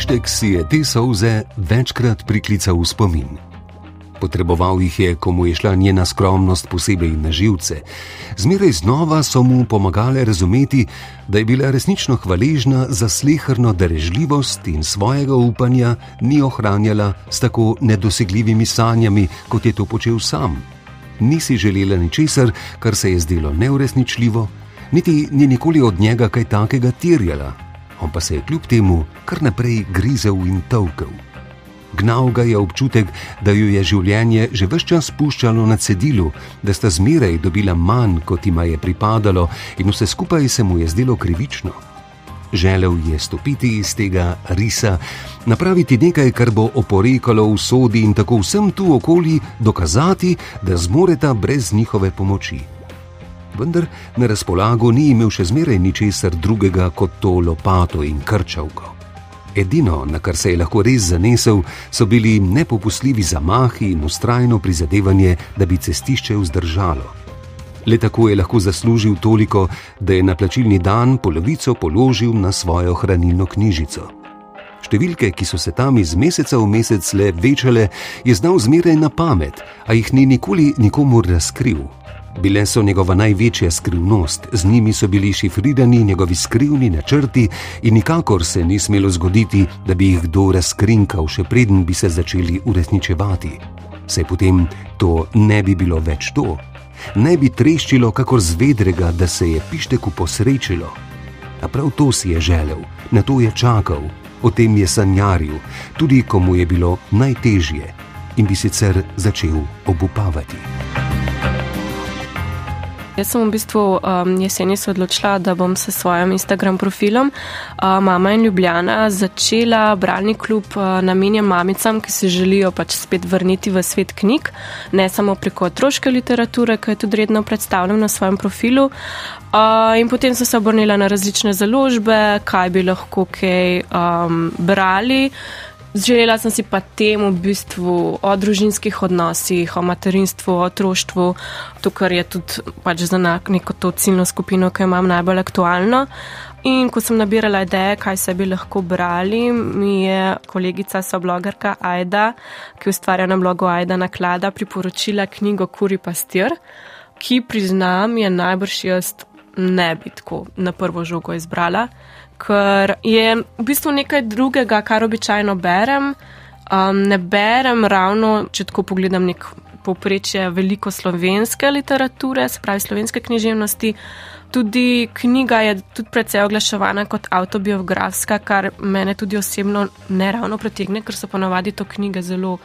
Pištek si je te solze večkrat priklical v spomin. Potreboval jih je, ko mu je šla njena skromnost posebej na živce. Zmeraj znova so mu pomagale razumeti, da je bila resnično hvaležna za slehrno darežljivost in svojega upanja ni ohranjala s tako nedosegljivimi sanjami, kot je to počel sam. Nisi želela ničesar, kar se je zdelo neuresničljivo, niti ni nikoli od njega kaj takega terjala, on pa se je kljub temu kar naprej grizel in tolkel. Gnal ga je občutek, da ju je življenje že vse čas spuščalo na cedilu, da sta zmeraj dobila manj, kot jima je pripadalo, in vse skupaj se mu je zdelo krivično. Želel je stopiti iz tega risa, napraviti nekaj, kar bo oporekalo v sodi in tako vsem tu okoli dokazati, da zmoreta brez njihove pomoči. Vendar na razpolago ni imel še zmeraj ničesar drugega kot to lopato in krčavko. Edino, na kar se je lahko res zanesel, so bili nepopustljivi zamahi in ustrajno prizadevanje, da bi cestišče vzdržalo. Le tako je lahko zaslužil toliko, da je na plačilni dan polovico položil na svojo hranilno knjižico. Številke, ki so se tam iz meseca v mesec le večale, je znal zmeraj na pamet, a jih ni nikoli nikomu razkril. Bile so njegova največja skrivnost, z njimi so bili šifrirani njegovi skrivni načrti in nikakor se ni smelo zgoditi, da bi jih kdo razkrinkal, še preden bi se začeli uresničevati. Saj potem to ne bi bilo več to. Ne bi treščilo, kakor zvedrega, da se je pišteku posrečilo. A prav to si je želel, na to je čakal, o tem je sanjaril, tudi ko mu je bilo najtežje in bi sicer začel obupavati. Jaz sem v bistvu um, jeseni se odločila, da bom s svojim Instagram profilom uh, Mama in Ljubljana začela bralni klub uh, namenjen mamicam, ki se želijo pač spet vrniti v svet knjig, ne samo preko otroške literature, ki je tudi redno predstavljam na svojem profilu. Uh, in potem so se obrnila na različne založbe, kaj bi lahko kaj um, brali. Želela sem si pa temu v bistvu o družinskih odnosih, o materinstvu, o otroštvu, to, kar je tudi pač za neko to ciljno skupino, ki jo imam najbolj aktualno. In ko sem nabirala ideje, kaj se bi lahko brali, mi je kolegica, soblogarka Aida, ki ustvarja na blogu Aida naklada, priporočila knjigo Kuri pastir, ki priznam, je najbrž jaz ne bi tako na prvo žogo izbrala ker je v bistvu nekaj drugega, kar običajno berem. Um, ne berem ravno, če tako pogledam, nek poprečje veliko slovenske literature, se pravi slovenske književnosti. Tudi knjiga je tudi precej oglaševana kot autobiografska, kar mene tudi osebno ne ravno pritegne, ker so ponavadi to knjige zelo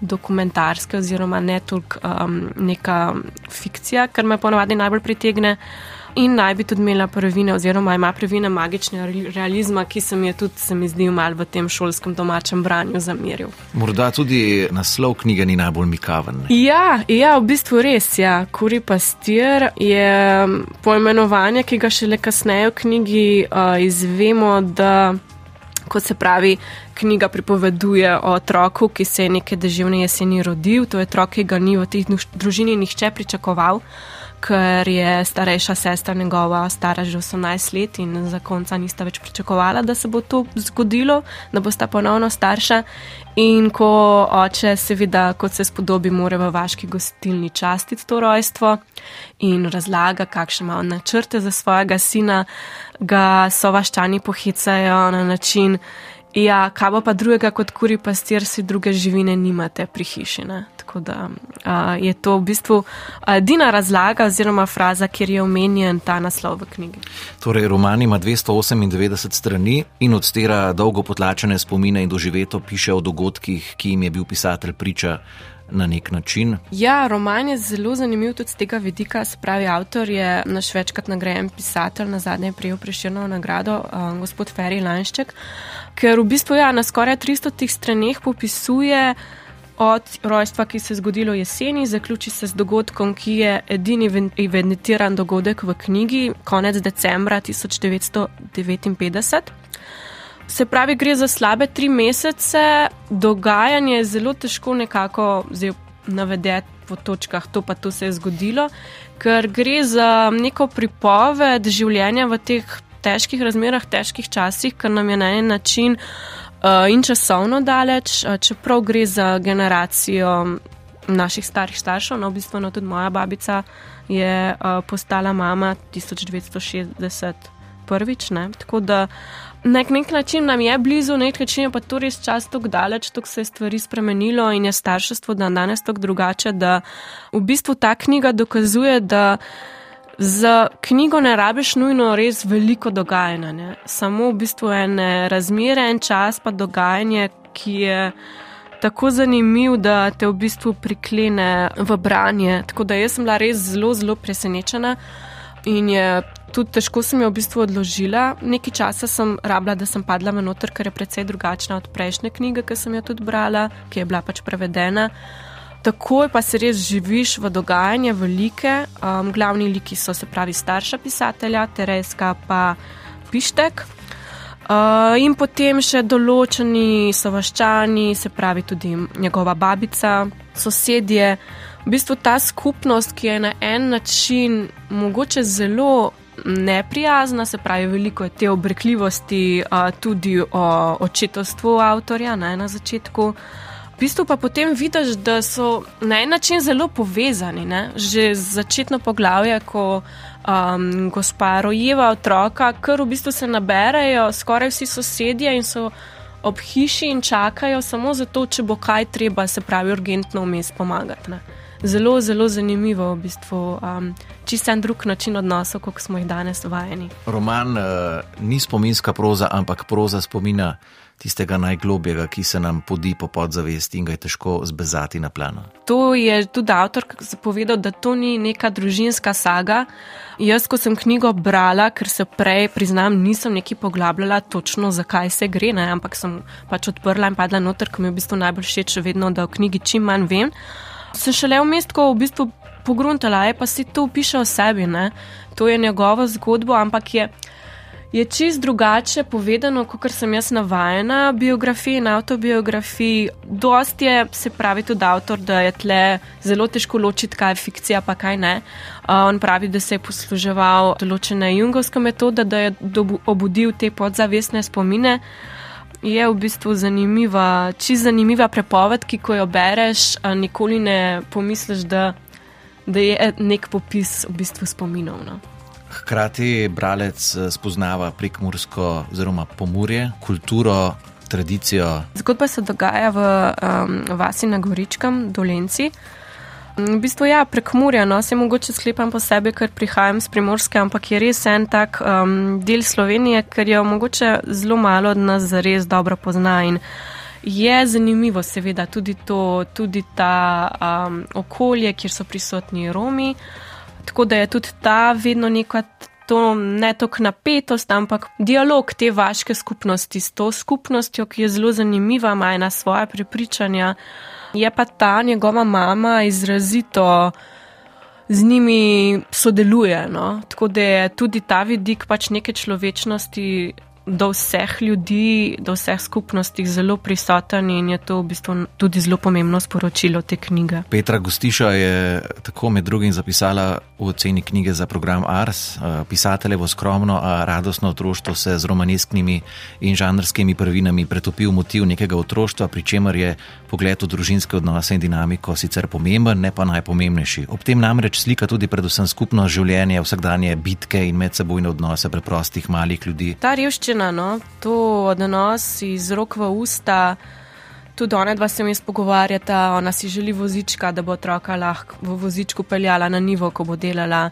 dokumentarske oziroma ne toliko um, neka fikcija, kar me ponavadi najbolj pritegne. In naj bi tudi imela prvine, oziroma ima prvine magičnega realizma, ki se mi je tudi, se mi zdi, malo v tem šolskem domačem branju zameril. Morda tudi naslov knjige ni najbolj mikaven. Ja, ja, v bistvu res. Ja. Kuri pastir je poimenovanje, ki ga šele kasneje v knjigi uh, izvemo, da. Kot se pravi, knjiga pripoveduje o otroku, ki se je neke deževne jeseni rodil. To je otrok, ki ga ni v tej družini nihče pričakoval ker je starejša sestra njegova stara že 18 let in za konca nista več pričakovala, da se bo to zgodilo, da bo sta ponovno starša. In ko oče, seveda, kot se spodobi, mora v vaški gostilni častiti to rojstvo in razlaga, kakšne ima načrte za svojega sina, ga so vaščani pohicajo na način, ja, kaj pa drugega kot kuri pastir, si druge živine nimate pri hišine. Tako da uh, je to v bistvu edina razlaga oziroma fraza, kjer je omenjen ta naslov v knjigi. Torej, roman ima 298 strani in odstira dolgo potlačene spomine in doživeto piše o dogodkih, ki jim je bil pisatelj priča. Na nek način. Ja, roman je zelo zanimiv tudi z tega vidika. Spravi, avtor je naš večkrat nagrajen pisatelj, na zadnje je prijel preširno nagrado, um, gospod Ferry Lanšček, ker v bistvu ja, na skoraj 300 straneh popisuje od rojstva, ki se je zgodilo jeseni, zaključi se z dogodkom, ki je edini evidentiran dogodek v knjigi, konec decembra 1959. Se pravi, gre za slabe tri mesece, dogajanje je zelo težko nekako navedeti po točkah, to pa to se je zgodilo, ker gre za neko pripoved življenja v teh težkih razmerah, težkih časih, ker nam je na en način uh, in časovno daleč, uh, čeprav gre za generacijo naših starih staršev, no, v bistvu no, tudi moja babica je uh, postala mama 1960 prvič, ne? tako da na nek način nam je blizu, na nek način je pa to res čas tako daleč, tako se je stvari spremenilo in je starševstvo dan danes tako drugače, da v bistvu ta knjiga dokazuje, da za knjigo ne rabiš nujno res veliko dogajanja, ne? samo v bistvu ene razmere, en čas pa dogajanje, ki je tako zanimiv, da te v bistvu priklene v branje. Tako da jaz sem bila res zelo, zelo presenečena in je tudi težko sem jo v bistvu odložila. Nekaj časa sem rabila, da sem padla v noter, ker je precej drugačna od prejšnje knjige, ki sem jo tudi brala, ki je bila pač prevedena. Takoj pa se res živiš v dogajanje, velike. Um, glavni liki so se pravi starša pisatelja, Tereska pa Pištek. Uh, in potem še določeni sovaščani, se pravi tudi njegova babica, sosedje. V bistvu ta skupnost, ki je na en način mogoče zelo neprijazna, se pravi, veliko je te obrekljivosti uh, tudi o očetovstvu avtorja ne, na začetku. V bistvu pa potem vidiš, da so na en način zelo povezani. Ne? Že začetno poglavje, ko um, gospa rojeva otroka, ker v bistvu se naberajo skoraj vsi sosedje in so ob hiši in čakajo samo zato, če bo kaj treba, se pravi, urgentno vmes pomagati. Ne. Zelo, zelo zanimivo, v bistvu, um, čisto en drug način odnosov, kot smo jih danes vajeni. Roman uh, ni spominska proza, ampak proza spomina tistega najglobjega, ki se nam podi po podzavesti in ga je težko zbezati na plano. To je tudi avtor povedal, da to ni neka družinska saga. Jaz, ko sem knjigo brala, ker se prej, priznam, nisem neki poglabljala točno, zakaj se gre, ne? ampak sem pač odprla in padla noter, ko mi je v bistvu najbolj všeč, vedno, da o knjigi čim manj vem. Sem šele v mestu, v bistvu pogruntala, je pa si to piše o sebi. Ne? To je njegova zgodba, ampak je je čist drugače povedano, kot sem jaz navajena biografiji in autobiografiji. Dost je, se pravi, tudi avtor, da je tle zelo težko ločiti, kaj je fikcija, pa kaj ne. On pravi, da se je posluževal določene jungovske metode, da je obudil te podzavestne spomine. Je v bistvu zanimiva, čist zanimiva prepoved, ki ko jo bereš, nikoli ne pomisliš, da, da je nek popis v bistvu spominov. No. Hkrati bralec eh, spoznava prekmursko, oziroma pomorje, kulturo, tradicijo. Zgodba se dogaja v um, vasi na Goričkem, Dolenci. V bistvu, ja, prek Murja, no, se mogoče sklepam po sebi, ker prihajam z primorske, ampak je res en tak um, del Slovenije, ker jo mogoče zelo malo od nas zares dobro pozna. In je zanimivo, seveda, tudi to, tudi ta um, okolje, kjer so prisotni Romi. Tako da je tudi ta vedno neka to ne toliko napetost, ampak dialog te vaške skupnosti s to skupnostjo, ki je zelo zanimiva, ima ena svoja prepričanja. Je pa ta njegova mama izrazito z njimi sodeluje. No? Tako da je tudi ta vidik pač neke človečnosti do vseh ljudi, do vseh skupnosti zelo prisoten in je to v bistvu tudi zelo pomembno sporočilo te knjige. Petra Gustiša je tako med drugim zapisala v oceni knjige za program Ars. Pisateljevo skromno, a radostno otroštvo se z romanesknimi in žanrskimi prvinami pretopil motiv nekega otroštva, pri čemer je pogled v družinske odnose in dinamiko sicer pomemben, ne pa najpomembnejši. Ob tem namreč slika tudi predvsem skupno življenje, vsakdanje bitke in medsebojne odnose preprostih malih ljudi. Ta revščina rečena, no? to odnos iz rok v usta. Tudi ona dva se mi spogovarjata, ona si želi vozička, da bo otroka lahko v vozičku peljala na nivo, ko bo delala.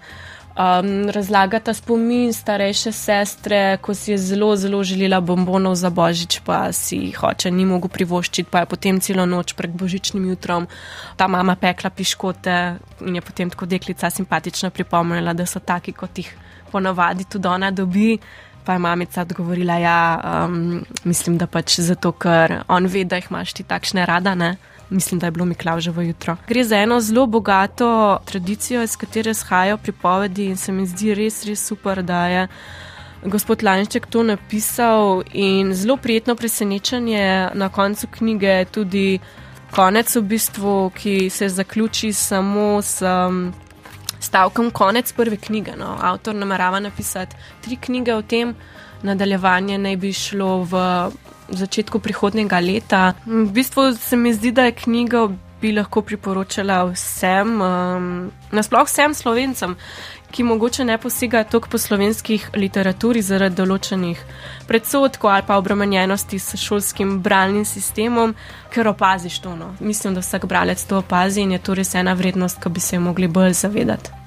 Um, razlagata spomin starejše sestre, ko si je zelo, zelo želela bombonov za božič, pa si jih oče ni mogel privoščiti, pa je potem celo noč pred božičnim jutrom ta mama pekla piškote in je potem tako deklica simpatično pripomnila, da so taki, kot jih ponavadi tudi ona dobi. Pa je mamica odgovorila, da ja, um, mislim, da pač zato, ker on ve, da jih imaš ti takšne rada. Ne? Mislim, da je bilo Miklauževo jutro. Gre za eno zelo bogato tradicijo, iz katere shajajo pripovedi, in se mi zdi res, res super, da je gospod Lanček to napisal. In zelo prijetno presenečenje na koncu knjige, tudi konec, v bistvu, ki se zaključi samo s. stavkom konec prve knjige. No. Avtor namerava napisati tri knjige o tem, nadaljevanje naj bi šlo v začetku prihodnega leta. V bistvu se mi zdi, da je knjiga bi lahko priporočala vsem, um, nasploh vsem slovencem, ki mogoče ne posegajo toliko po slovenskih literaturi zaradi določenih predsotkov ali pa obremenjenosti s šolskim bralnim sistemom, ker opaziš to. No. Mislim, da vsak bralec to opazi in je to res ena vrednost, ki bi se jo mogli bolj zavedati.